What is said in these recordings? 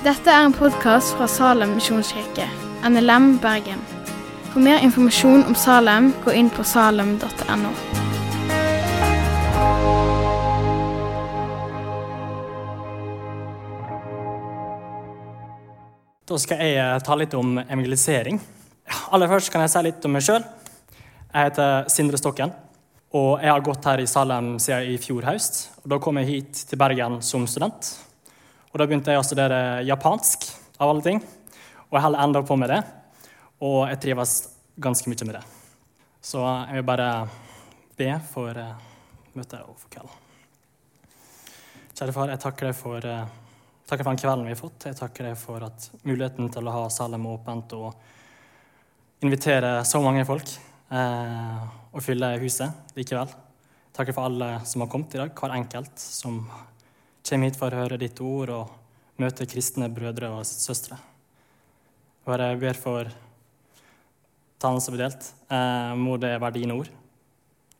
Dette er en podkast fra Salem misjonskirke, NLM Bergen. For mer informasjon om Salem, gå inn på salem.no. Da skal jeg eh, ta litt om evangelisering. Aller først kan jeg si litt om meg sjøl. Jeg heter Sindre Stokken, og jeg har gått her i Salem siden i fjor høst. Og da kom jeg hit til Bergen som student. Og Da begynte jeg å studere japansk, av alle ting. Og jeg holder enda på med det, og jeg trives ganske mye med det. Så jeg vil bare be for eh, møtet og for kvelden. Kjære far, jeg takker deg for eh, takker for den kvelden vi har fått. Jeg takker deg for at muligheten til å ha Salem åpent og invitere så mange folk eh, og fylle huset likevel. Takker for alle som har kommet i dag, hver enkelt som kommer hit for å høre ditt ord og møte kristne brødre og søstre. Og jeg ber for talen som blir delt. Eh, må det være dine ord,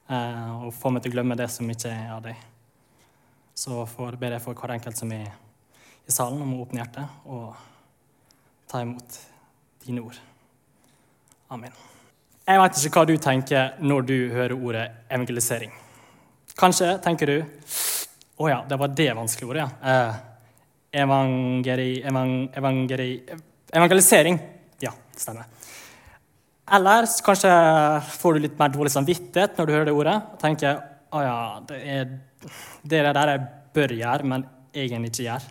eh, og få meg til å glemme det som ikke er av deg. Så for, ber jeg for hver enkelt som er i salen, om å åpne hjertet og ta imot dine ord. Amen. Jeg vet ikke hva du tenker når du hører ordet evangelisering. Kanskje tenker du å ja, det var det vanskelige ordet, ja. Eh, evangeri, evang, evangeri, evangelisering. Ja, det stemmer. Eller kanskje får du litt mer dårlig samvittighet når du hører det ordet. og tenker å ja, det er det er der jeg bør gjøre, men egentlig ikke gjør.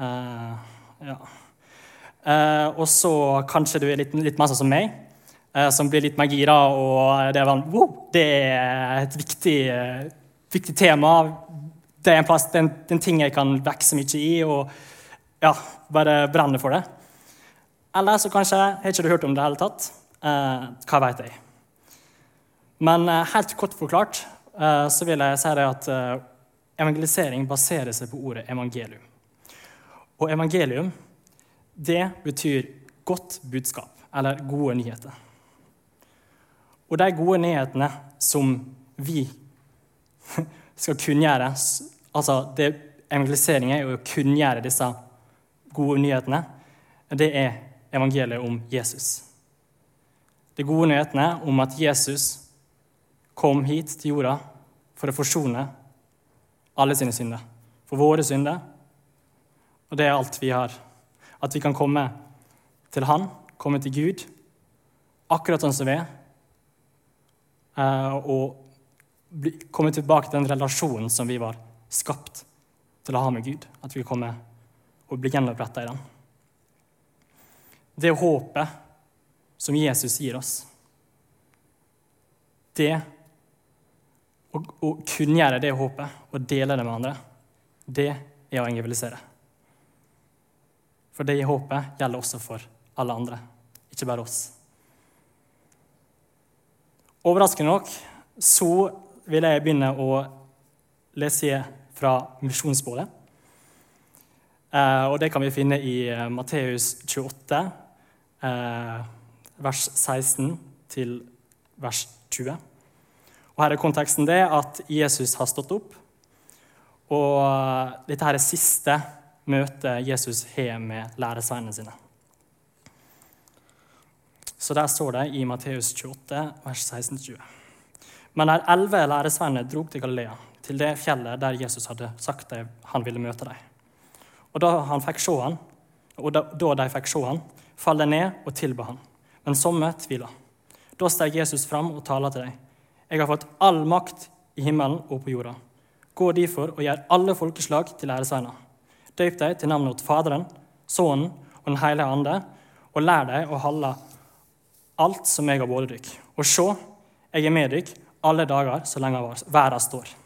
Uh, ja. Uh, og så kanskje du er litt, litt mer sånn som meg, uh, som blir litt mer gira. Og det er, wow, det er et viktig, viktig tema. Det er en plass, det er ting jeg kan vokse mye i, og ja, bare brenne for det. Eller så kanskje har ikke du hørt om det i det hele tatt. hva vet jeg? Men helt kort forklart så vil jeg si det at evangelisering baserer seg på ordet evangelium. Og evangelium, det betyr godt budskap, eller gode nyheter. Og de gode nyhetene som vi skal kunngjøre altså det, Evangelisering er å kunngjøre disse gode nyhetene. Det er evangeliet om Jesus. De gode nyhetene om at Jesus kom hit til jorda for å forsone alle sine synder. For våre synder og det er alt vi har. At vi kan komme til Han, komme til Gud, akkurat sånn som vi er. Eh, og komme tilbake til den relasjonen som vi var skapt til å ha med Gud. At vi kan komme og bli gjenoppretta i den. Det håpet som Jesus gir oss, det å, å kunngjøre det håpet og dele det med andre, det er å evangelisere. For det håpet gjelder også for alle andre, ikke bare oss. Overraskende nok så vil jeg begynne å lese fra misjonsbålet. Eh, og det kan vi finne i eh, Matteus 28, eh, vers 16 til vers 20. Og Her er konteksten det at Jesus har stått opp. Og dette her er siste møte Jesus har med læresveinene sine. Så der står det i Matteus 28, vers 16-20. Men de elleve læresveinene drog til Galilea, til det fjellet der Jesus hadde sagt dem han ville møte dem. Og da, han fikk se han, og da, de fikk se han, falt de ned og tilba han. Men somme tvila. Da steg Jesus fram og talte til dem. Jeg har fått all makt i himmelen og på jorda. Gå derfor og gjør alle folkeslag til læresveiner Døp dem til navnet til Faderen, Sønnen og Den hellige ande, og lær dem å holde alt som jeg har båret dykk. Og se, jeg er med dykk alle dager så lenge verden står.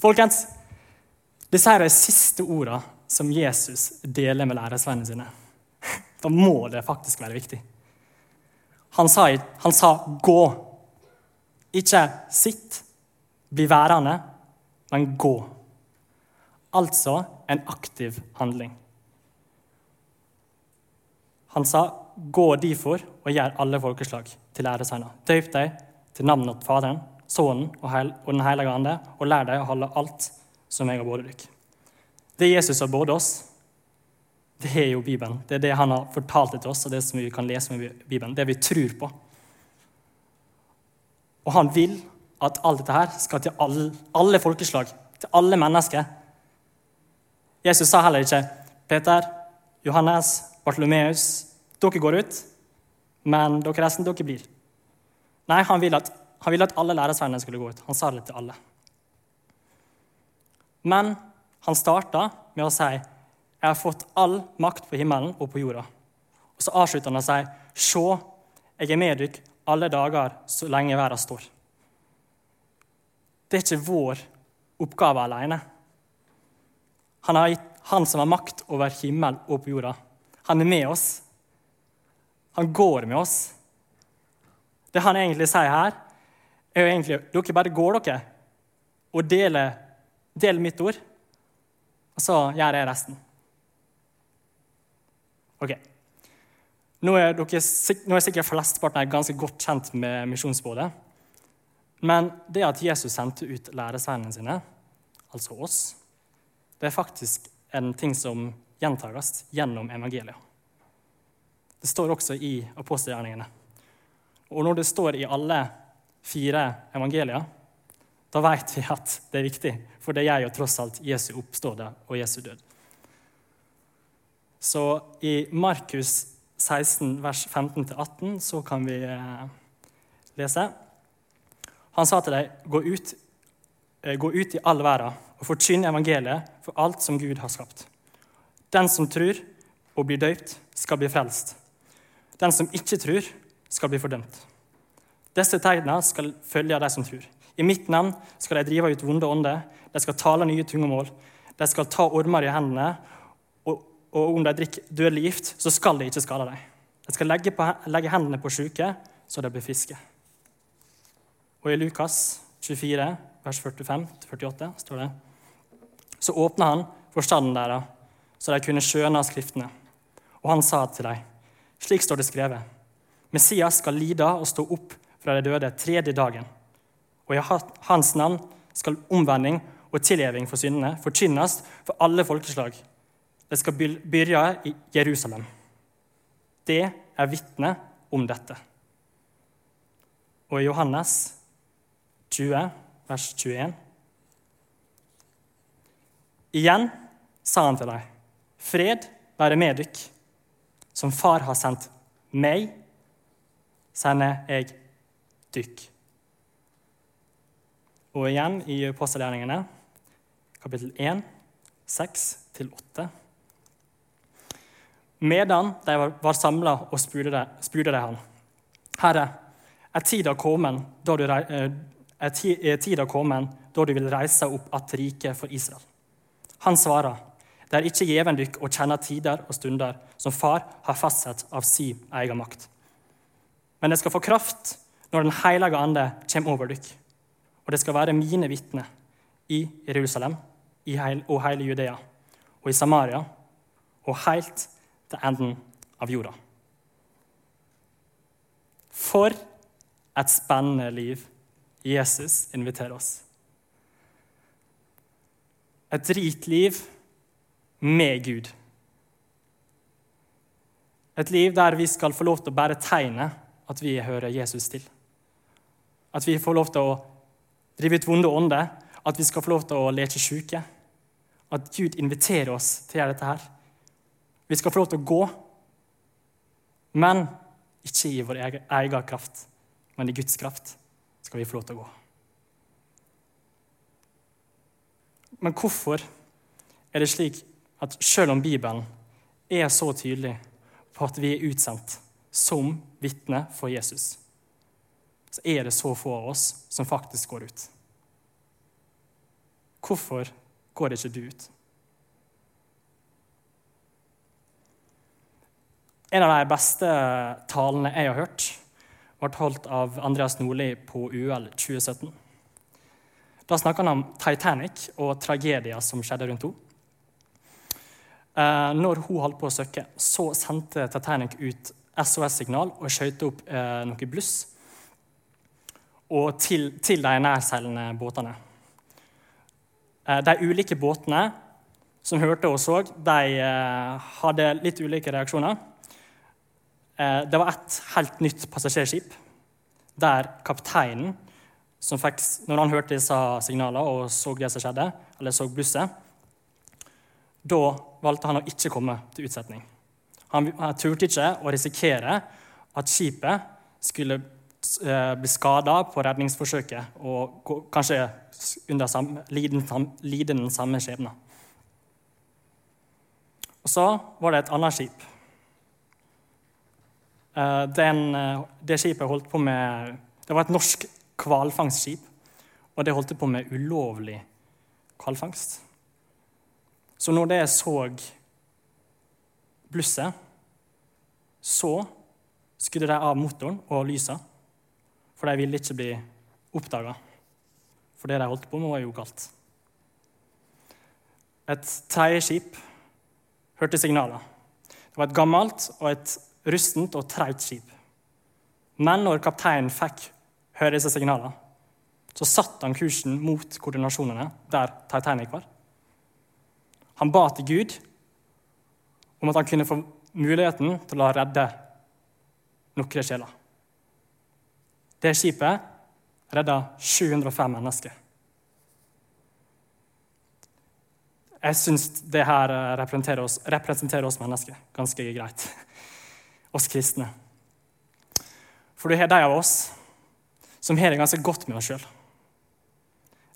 Folkens, disse er de siste ordene som Jesus deler med læresvennene sine. Da må det faktisk være viktig. Han sa, han sa 'gå'. Ikke 'sitt', 'bli værende', men 'gå'. Altså en aktiv handling. Han sa, 'Gå difor og gjør alle folkeslag til læresveiner.' Døyp dem til navnet til Faderen, Sønnen og Den hellige ande, og lær dem å holde alt som jeg har båret dere. Det Jesus har båret oss, det er jo Bibelen. Det er det han har fortalt til oss, og det som vi kan lese med Bibelen. Det vi tror på. Og han vil at alt dette her skal til alle, alle folkeslag, til alle mennesker. Jesus sa heller ikke Peter, Johannes, Bartlomeus, dere går ut, men dere resten, dere blir. Nei, han vil at, han ville at alle lærersvennene skulle gå ut. Han sa det til alle. Men han starta med å si jeg har fått all makt på himmelen og på jorda. Og Så avslutter han og sier, Se, jeg er med dere alle dager så lenge verden står. Det er ikke vår oppgave alene. Han, har, gitt han som har makt over himmel og på jorda, han er med oss. Han går med oss. Det han egentlig sier her, er jo egentlig dere bare går dere og deler, deler mitt ord, og så gjør jeg resten. Ok. Nå er, dere, nå er sikkert flesteparten ganske godt kjent med misjonsbådet. Men det at Jesus sendte ut læresveinene sine, altså oss, det er faktisk en ting som gjentas gjennom evangeliet. Det står også i apostelgjerningene. Og når det står i alle fire evangelier, da vet vi at det er viktig, for det gjør jo tross alt Jesu oppstående og Jesu død. Så i Markus 16, vers 15-18, så kan vi eh, lese. Han sa til dem, gå ut, eh, gå ut i all verden og forkynn evangeliet for alt som Gud har skapt. Den som tror og blir døypt, skal bli frelst. Den som ikke tror, skal bli fordømt. Disse tegnene skal følge de som tror. I mitt navn skal de drive ut vonde ånder, de skal tale nye tungemål, de skal ta ormer i hendene, og om de drikker dødelig gift, så skal de ikke skade dem. De skal legge, på, legge hendene på syke, så de blir friske. Og i Lukas 24, vers 45-48 står det Så åpna han forstanden deres, så de kunne skjønne Skriftene. Og han sa til dem, slik står det skrevet, Messias skal lide og stå opp fra de døde tredje dagen. Og i hans navn skal omvending og tilgjeving for syndene forkynnes for alle folkeslag det skal begynne i Jerusalem. Det er vitne om dette. Og i Johannes 20, vers 21 Igjen sa han til dem, fred være med dykk. Som far har sendt meg, sender jeg dykk. Og igjen i apostelgjerningene, kapittel 1, 6-8. Medan de var samla, og spurte de, han. Herre, er tida kommet da du, eh, er kommet da du vil reise opp att riket for Israel? Han svarer, det er ikke gjeven dykk å kjenne tider og stunder som far har fastsatt av si egen makt. Men det skal få kraft når Den hellige ande kommer over dere. Og det skal være mine vitner i Jerusalem i heil, og hele Judea og i Samaria og helt til enden av jorda. For et spennende liv Jesus inviterer oss. Et rikt liv med Gud. Et liv der vi skal få lov til å bære tegnet at vi hører Jesus til. At vi får lov til å drive ut vonde ånder, at vi skal få lov til å leke syke. At Gud inviterer oss til å gjøre dette her. Vi skal få lov til å gå, men ikke i vår egen kraft, men i Guds kraft skal vi få lov til å gå. Men hvorfor er det slik at selv om Bibelen er så tydelig på at vi er utsendt som vitne for Jesus, så er det så få av oss som faktisk går ut? Hvorfor går ikke du ut? En av de beste talene jeg har hørt, ble holdt av Andreas Nordli på UL 2017. Da snakka han om Titanic og tragedier som skjedde rundt henne. Eh, når hun holdt på å søkke, så sendte Titanic ut SOS-signal og skjøt opp eh, noe bluss og til, til de nærseilende båtene. Eh, de ulike båtene som hørte og så, de eh, hadde litt ulike reaksjoner. Eh, det var et helt nytt passasjerskip der kapteinen, som fikk, når han hørte disse signalene og så det som skjedde, eller så blusset, da valgte han å ikke komme til utsetning. Han, han turte ikke å risikere at skipet skulle eh, bli skada på redningsforsøket og kanskje under samme, lide den samme skjebnen. Og så var det et annet skip. Eh, den, eh, det skipet holdt på med Det var et norsk hvalfangstskip, og det holdt på med ulovlig hvalfangst. Så når det så blusset, så skrudde de av motoren og lysa, for de ville ikke bli oppdaga. For det de holdt på med, var jo galt. Et tredje skip hørte signaler. Det var et gammelt og et rustent og treigt skip. Men når kapteinen fikk høre disse signalene, så satte han kursen mot koordinasjonene der Titanic var. Han ba til Gud om at han kunne få muligheten til å redde noen sjeler. Det skipet redda 705 mennesker. Jeg syns det her eh, representerer oss, representerer oss mennesker ganske greit. Oss kristne. For du har de av oss som har det ganske godt med oss sjøl.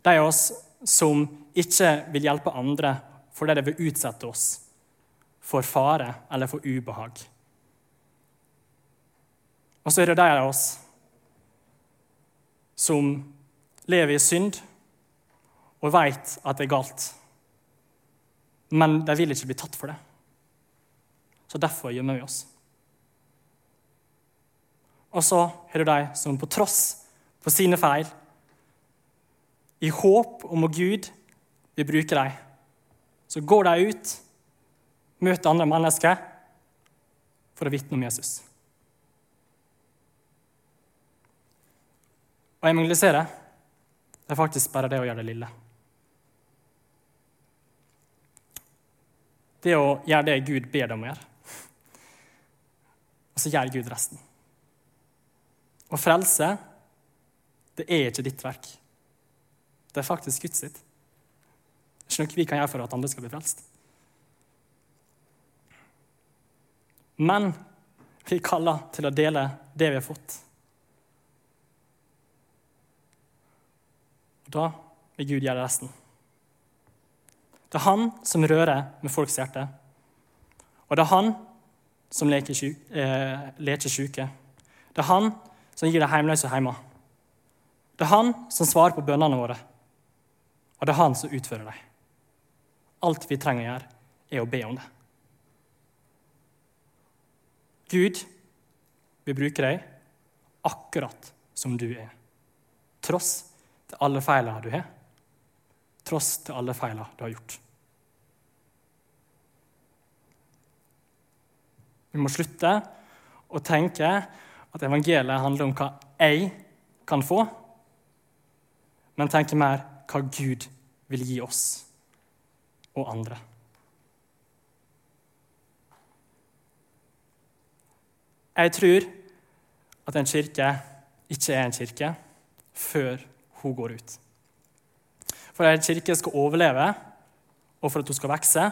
De av oss som ikke vil hjelpe andre fordi det vil utsette oss for fare eller for ubehag. Og så er det de av oss som lever i synd og veit at det er galt men de vil ikke bli tatt for det. Så derfor gjemmer vi oss. Og så har du de som på tross på sine feil, i håp om at Gud vil bruke dem, så går de ut, møter andre mennesker for å vitne om Jesus. Å evangelisere det er faktisk bare det å gjøre det lille. Det å gjøre det Gud ber deg om å gjøre. Og så gjør Gud resten. Å frelse, det er ikke ditt verk. Det er faktisk Guds sitt. Det er ikke noe vi kan gjøre for at andre skal bli frelst. Men vi kaller til å dele det vi har fått. Da vil Gud gjøre resten. Det er han som rører med folks hjerte. Og det er han som leker, syk, eh, leker syke. Det er han som gir de hjemløse hjemme. Det er han som svarer på bønnene våre. Og det er han som utfører dem. Alt vi trenger å gjøre, er å be om det. Gud vil bruke deg akkurat som du er, tross til alle feilene du har, tross til alle feilene du har gjort. Vi må slutte å tenke at evangeliet handler om hva jeg kan få, men tenke mer hva Gud vil gi oss og andre. Jeg tror at en kirke ikke er en kirke før hun går ut. For at en kirke skal overleve, og for at hun skal vokse,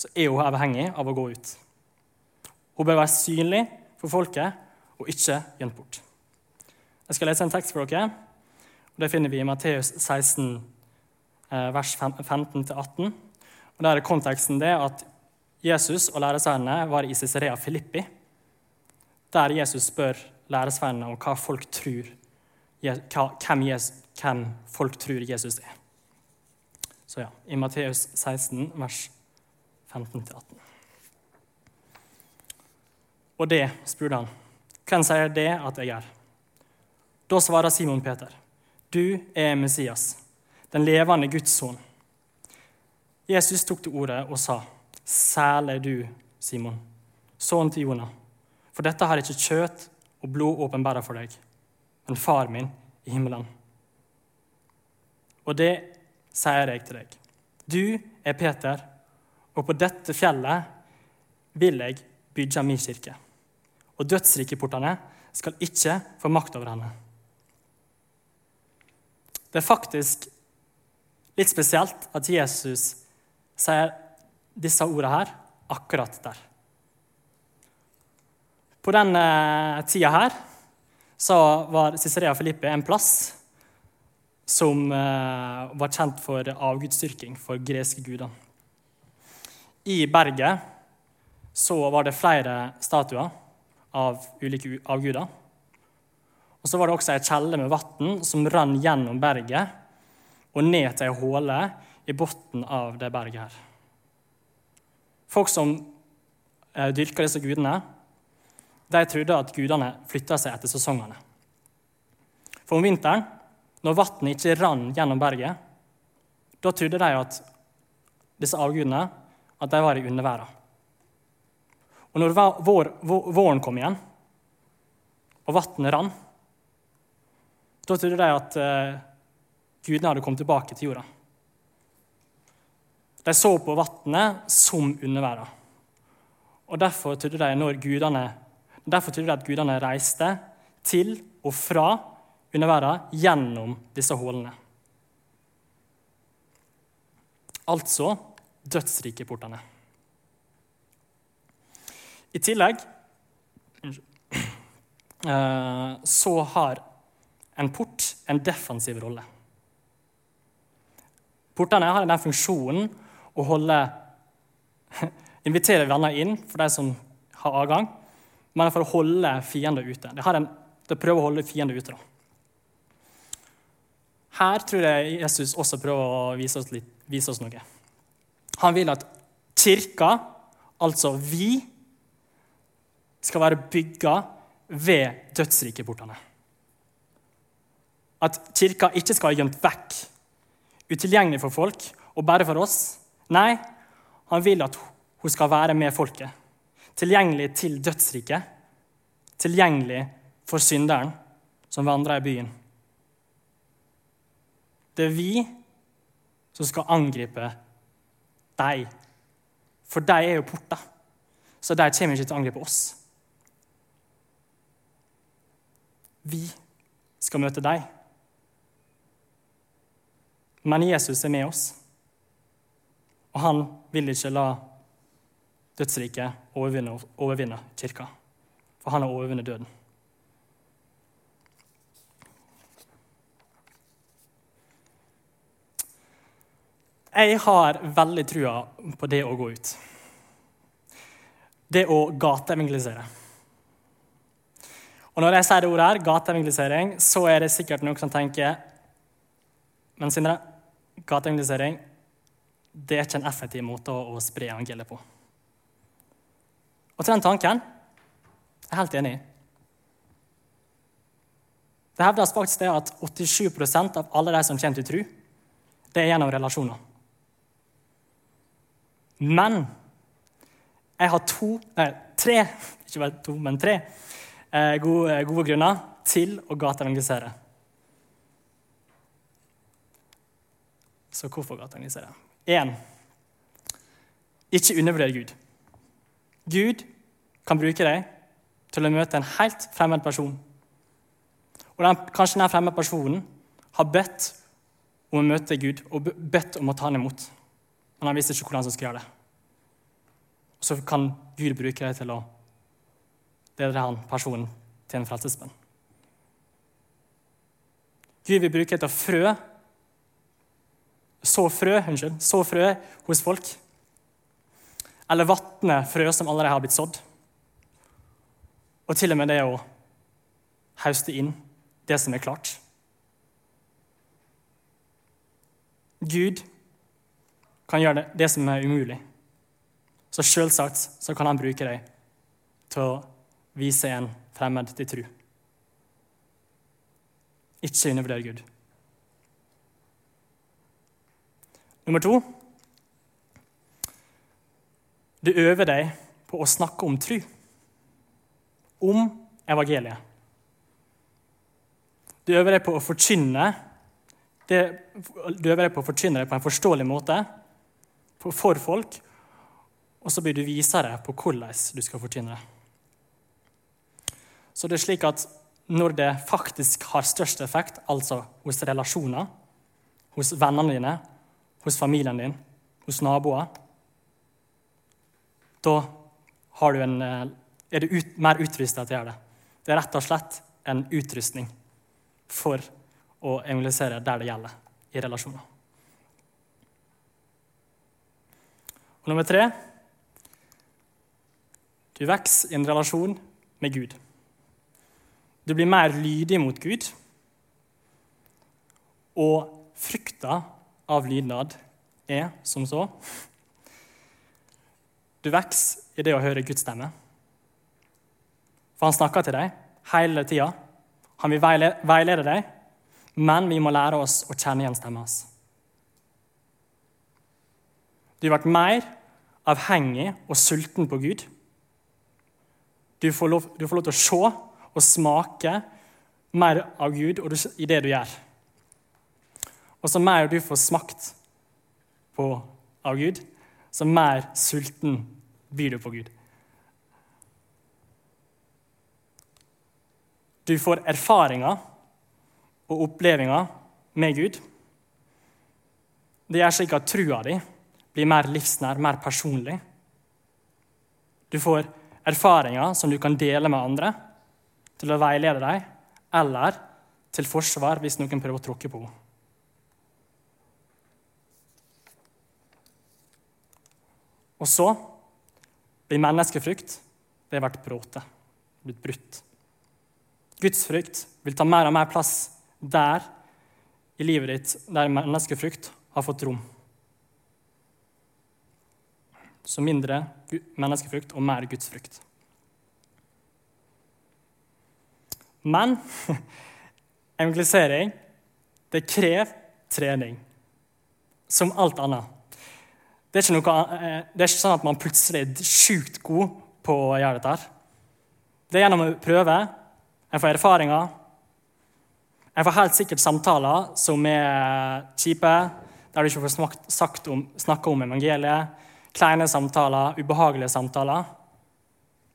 så er hun avhengig av å gå ut. Hun bør være synlig for folket og ikke gjemt bort. Jeg skal lese en tekst for dere. og Det finner vi i Matteus 16, eh, vers 15-18. Og Der er konteksten det at Jesus og læresvennene var i Cesarea Filippi, der Jesus spør læresvennene om hva folk tror, hvem, Jesus, hvem folk tror Jesus er. Så ja, i Matteus 16, vers 15-18. Og det, spurte han, hvem sier det at jeg er? Da svarer Simon Peter, du er Messias, den levende Guds sønn. Jesus tok til ordet og sa, særlig du, Simon, sønnen til Jonah, for dette har ikke kjøtt og blod åpenbæra for deg, men far min i himmelen. Og det sier jeg til deg. Du er Peter, og på dette fjellet vil jeg bygge min kirke. Og dødsrikeportene skal ikke få makt over henne. Det er faktisk litt spesielt at Jesus sier disse ordene her akkurat der. På denne tida her så var Cicarea Filippi en plass som eh, var kjent for avgudsdyrking for greske guder. I berget så var det flere statuer av ulike avguder. Og så var det også ei kjelle med vann som rann gjennom berget og ned til ei håle i bunnen av det berget her. Folk som eh, dyrka disse gudene, de trodde at gudene flytta seg etter sesongene. For om vinteren, når vannet ikke rant gjennom berget, da trodde de at disse avgudene at de var i underverden. Og når vår, våren kom igjen, og vannet rant, da trodde de at uh, gudene hadde kommet tilbake til jorda. De så på vannet som underverden. Og derfor trodde de, gudene, derfor trodde de at gudene reiste til og fra underverden gjennom disse hullene. Altså dødsrikeportene. I tillegg eh, så har en port en defensiv rolle. Portene har den funksjonen å holde Invitere venner inn for de som har avgang, men for å holde fiender ute. Det, en, det prøver å holde fiender ute. Da. Her tror jeg Jesus også prøver å vise oss, litt, vise oss noe. Han vil at kirka, altså vi, skal være bygga ved dødsrikeportene. At kirka ikke skal være gjemt vekk, utilgjengelig for folk og bare for oss. Nei, han vil at hun skal være med folket. Tilgjengelig til dødsriket. Tilgjengelig for synderen som vandrer i byen. Det er vi som skal angripe deg. For de er jo porta, så de kommer ikke til å angripe oss. Vi skal møte deg. Men Jesus er med oss, og han vil ikke la dødsriket overvinne, overvinne kirka. For han har overvunnet døden. Jeg har veldig trua på det å gå ut. Det å gateevangelisere. Og når jeg sier det ordet her, gateevangelisering, så er det sikkert noen som tenker Men Sindre, gateevangelisering det er ikke en effektiv måte å, å spre evangeliet på. Og til den tanken jeg er helt enig i. Det hevdes faktisk det at 87% av alle de som kommer til tro, det er gjennom relasjoner. Men jeg har to, nei, tre, ikke bare to, men tre Eh, gode, eh, gode grunner til å gateevangelisere. Så hvorfor gateevangelisere? Én ikke undervurder Gud. Gud kan bruke deg til å møte en helt fremmed person. Og den, Kanskje den fremmede personen har bedt om å møte Gud og bedt om å ta han imot. Men han visste ikke hvordan han skulle gjøre det. Og Så kan Gud bruke det til å bedre han personen til en frelsesbønn. Gud vil bruke det til å frø så frø, unnskyld, så frø hos folk. Eller vatne frø som allerede har blitt sådd. Og til og med det å hauste inn det som er klart. Gud kan gjøre det, som er umulig. Så selvsagt så kan han bruke deg til å vise en fremmed til tro. Ikke undervurder Gud. Nummer to du øver deg på å snakke om tru, Om evangeliet. Du øver deg på å forkynne det, du øver deg på å forkynne det på en forståelig måte for folk, og så blir du visere på hvordan du skal fortjene det. Så det er slik at når det faktisk har størst effekt, altså hos relasjoner, hos vennene dine, hos familien din, hos naboer, da en, eh, er du ut, mer utrustet til å gjøre det. Det er rett og slett en utrustning for å evangelisere der det gjelder, i relasjoner. Nummer tre du vokser i en relasjon med Gud. Du blir mer lydig mot Gud. Og frykta av lydnad er som så Du vokser i det å høre Guds stemme. For han snakker til deg hele tida. Han vil veilede deg, men vi må lære oss å kjenne igjen stemmen hans. Du blir mer avhengig og sulten på Gud. Du får lov, du får lov til å se og smake mer av Gud i det du gjør. Og så mer du får smakt på av Gud, så mer sulten blir du på Gud. Du får erfaringer og opplevelser med Gud. Det gjør slik at trua di blir mer livsnær, mer personlig. Du får erfaringer som du kan dele med andre, til å veilede dem, eller til forsvar hvis noen prøver å tråkke på henne. Og så blir menneskefrykt det vært bråte, blitt brutt. Gudsfrykt vil ta mer og mer plass der i livet ditt der menneskefrykt har fått rom. Så mindre menneskefrukt og mer gudsfrukt. Men evangelisering det krever trening, som alt annet. Det er, noe, eh, det er ikke, sånn at man plutselig er sjukt god på å gjøre dette. her. Det er gjennom å prøve. En får erfaringer. En får helt sikkert samtaler som er kjipe, der du ikke får snakke om evangeliet. Kleine samtaler, ubehagelige samtaler.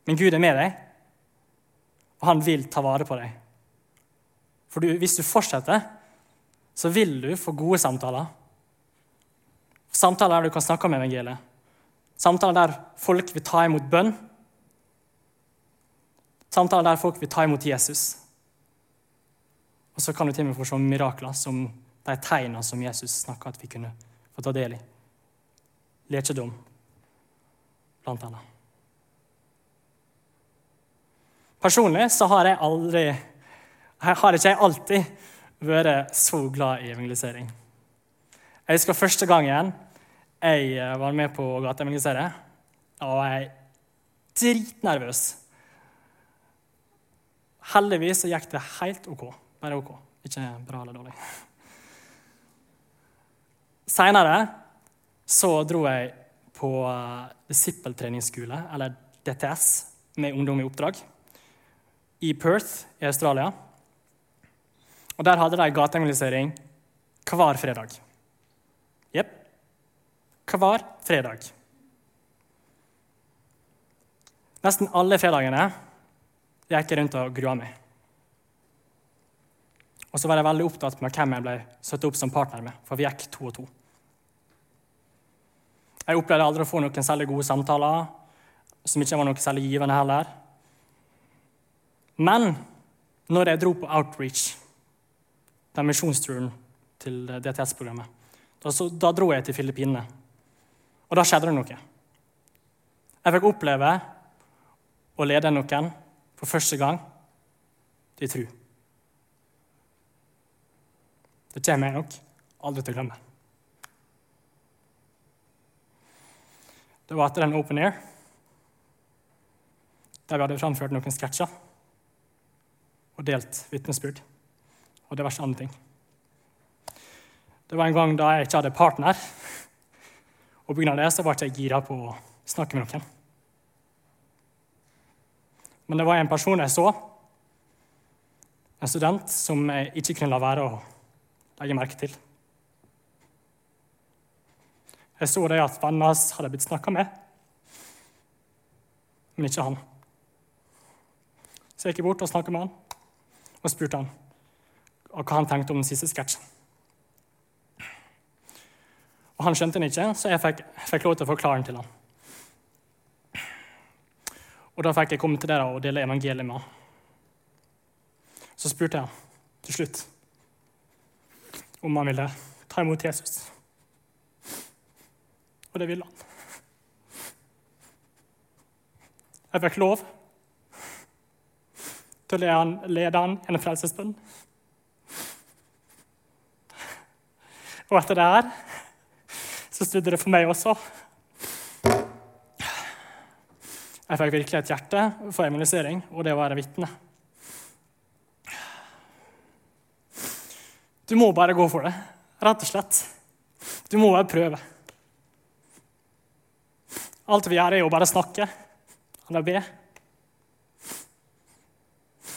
Men Gud er med deg og han vil ta vare på deg. For du, hvis du fortsetter, så vil du få gode samtaler. Samtaler der du kan snakke om evangeliet. Samtaler der folk vil ta imot bønn. Samtaler der folk vil ta imot Jesus. Og så kan du til og med få se mirakler som de tegnene som Jesus snakka at vi kunne få ta del i. Lekedom, blant annet. Personlig så har jeg aldri har ikke jeg alltid vært så glad i evangelisering. Jeg husker første gangen jeg eh, var med på å gateevangelisere. Da var jeg dritnervøs. Heldigvis så gikk det helt OK. Bare OK. Ikke bra eller dårlig. Seinere så dro jeg på eh, disippeltreningsskole, eller DTS, med Ungdom i oppdrag i Perth i Australia. Og Der hadde de gateevangelisering hver fredag. Jepp. Hver fredag. Nesten alle fredagene gikk jeg rundt og grua meg. Og så var jeg veldig opptatt med hvem jeg ble satt opp som partner med, for vi gikk to og to. Jeg opplevde aldri å få noen særlig gode samtaler, som ikke var noe særlig givende heller. Men når jeg dro på outreach, den misjonsturen til DTS-programmet, da, da, dro jeg til Filippinene. Og da skjedde det noe. Jeg fikk oppleve å lede noen for første gang til tru. Det kommer jeg nok aldri til å glemme. Det var etter en open air der vi hadde framført noen sketsjer og delt vitnesbyrd og diverse andre ting. Det var en gang da jeg ikke hadde partner, og pga. det så ble jeg gira på å snakke med noen. Men det var en person jeg så, en student, som jeg ikke kunne la være å legge merke til. Jeg så det at venner hans hadde blitt snakka med, men ikke han. Så jeg gikk bort og snakket med han og spurte han hva han tenkte om den siste sketsjen. Og Han skjønte den ikke, så jeg fikk, fikk lov til å forklare den til han. Og Da fikk jeg komme til dere og dele evangeliet med han. Så spurte jeg til slutt om han ville ta imot Jesus. Og det ville han. Jeg fikk lov til å lede han en frelsesbønn. Og etter det her så snudde det for meg også. Jeg fikk virkelig et hjerte for immunisering og det å være vitne. Du må bare gå for det, rett og slett. Du må bare prøve. Alt vi gjør, er jo bare snakke eller be.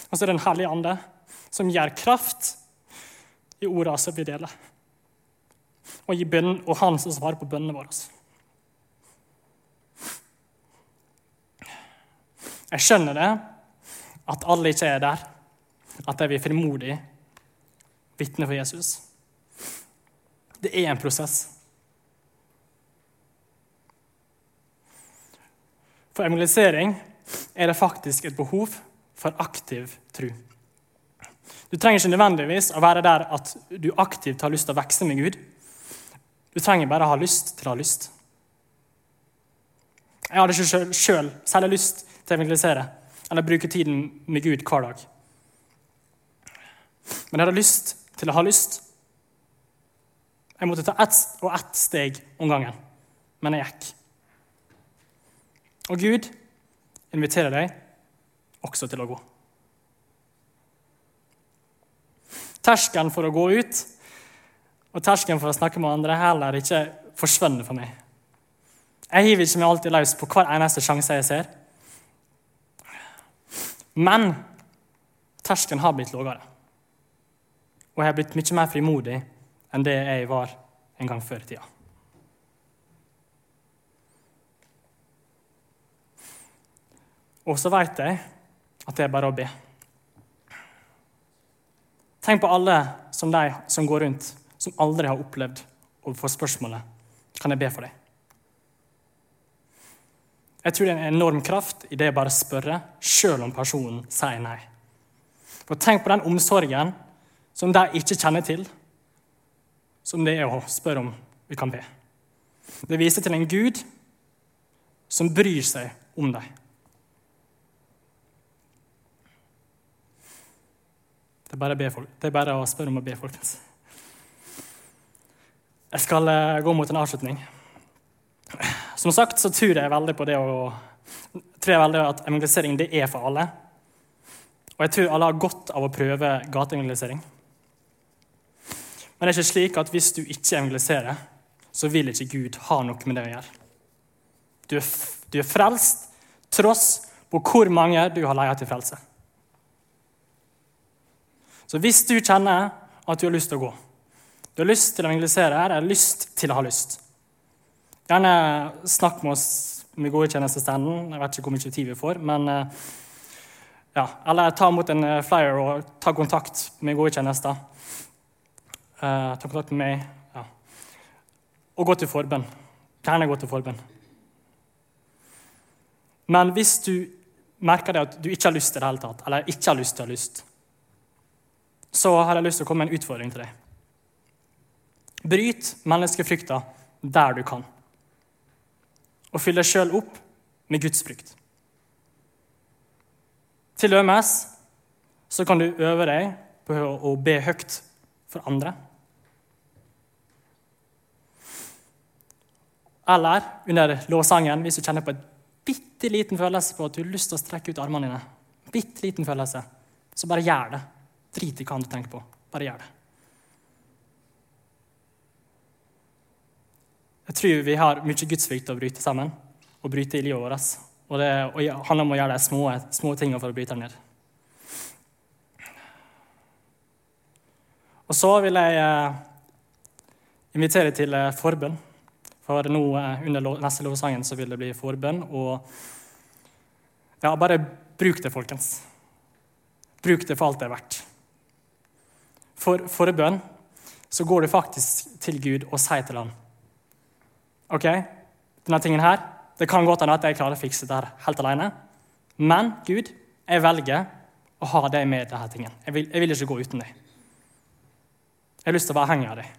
Og så er det Den hellige ande som gir kraft i ordene som vi deler. Og, gir bønn, og han som svarer på bønnene våre. Jeg skjønner det, at alle ikke er der. At de vil frimodig vitne for Jesus. Det er en prosess. For evangelisering er det faktisk et behov for aktiv tro. Du trenger ikke nødvendigvis å være der at du aktivt har lyst til å vokse med Gud. Du trenger bare å ha lyst til å ha lyst. Jeg hadde ikke sjøl særlig lyst til å evangelisere eller bruke tiden med Gud hver dag. Men jeg hadde lyst til å ha lyst. Jeg måtte ta ett og ett steg om gangen, men jeg gikk. Og Gud inviterer deg også til å gå. Terskelen for å gå ut og terskelen for å snakke med andre er heller ikke forsvunnet for meg. Jeg hiver ikke meg alltid løs på hver eneste sjanse jeg ser. Men terskelen har blitt lavere. Og jeg har blitt mye mer frimodig enn det jeg var en gang før i tida. Og så veit jeg at det er bare å be. Tenk på alle som de som går rundt, som aldri har opplevd å få spørsmålet kan jeg be for deg. Jeg tror det er en enorm kraft i det å bare spørre, sjøl om personen sier nei. For Tenk på den omsorgen som de ikke kjenner til, som det er å spørre om vi kan be. Det viser til en Gud som bryr seg om dem. Det er, bare det er bare å spørre om å be, folkens. Jeg skal eh, gå mot en avslutning. Som sagt så tror jeg veldig på det å tror jeg veldig at evangelisering det er for alle. Og jeg tror alle har godt av å prøve gateevangelisering. Men det er ikke slik at hvis du ikke evangeliserer, så vil ikke Gud ha noe med det å gjøre. Du er, du er frelst tross på hvor mange du har leia til frelse. Så hvis du kjenner at du har lyst til å gå, du har lyst til å evangelisere, eller lyst til å ha lyst, gjerne snakk med oss med godkjennelsesstanden. Jeg vet ikke hvor mye tid vi får. men eh, ja, Eller ta imot en eh, flyer og ta kontakt med godkjennelser. Uh, ta kontakt med meg. Ja. Og gå til forbønn. Gjerne gå til forbønn. Men hvis du merker det at du ikke har lyst til det hele tatt, eller ikke har lyst til å ha lyst, så har jeg lyst til å komme med en utfordring til deg. Bryt menneskefrykta der du kan, og fyll deg sjøl opp med Guds frykt. Til dømes så kan du øve deg på å be høyt for andre. Eller under lovsangen, hvis du kjenner på en bitte liten følelse på at du har lyst til å strekke ut armene dine, bitte liten følelse, så bare gjør det. Drit i hva andre tenker på. Bare gjør det. Jeg tror vi har mye gudsfrykt å bryte sammen og bryte i livet vårt. Og det handler om å gjøre de små, små tingene for å bryte det ned. Og så vil jeg eh, invitere til eh, forbønn. For nå eh, under neste lovsangen så vil det bli forbønn. Og Ja, bare bruk det, folkens. Bruk det for alt det er verdt. For forbønn så går du faktisk til Gud og sier til ham OK, denne tingen her, det kan godt hende at jeg klarer å fikse det her helt alene, men Gud, jeg velger å ha deg med i denne tingen. Jeg vil, jeg vil ikke gå uten deg. Jeg har lyst til å være avhengig av deg.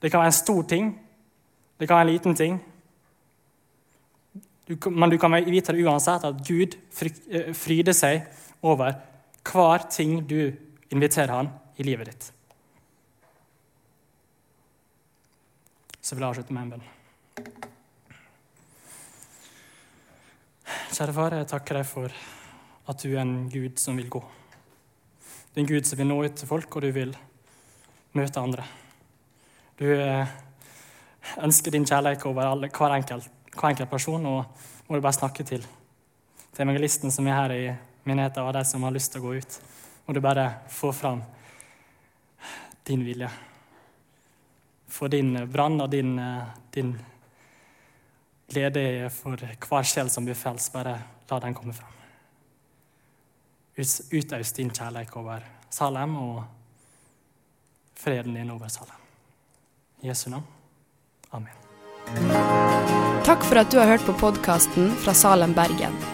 Det kan være en stor ting, det kan være en liten ting. Du, men du kan vite det uansett at Gud eh, fryder seg over hver ting du inviterer han i livet ditt. Så vil jeg avslutte med en bønn. Kjære far, jeg takker deg for at du er en Gud som vil gå. Du er en Gud som vil nå ut til folk, og du vil møte andre. Du eh, ønsker din kjærlighet over alle, hver, enkelt, hver enkelt person, og må du bare snakke til. Til evangelisten som er her i menigheten, og de som har lyst til å gå ut. Må du bare få fram din vilje. For din brann og din, eh, din glede for hver sjel som blir frelst. Bare la den komme fram. Utaus din kjærlighet over Salem og freden din over Salem. I Jesu navn. Amen. Takk for at du har hørt på podkasten fra Salem, Bergen.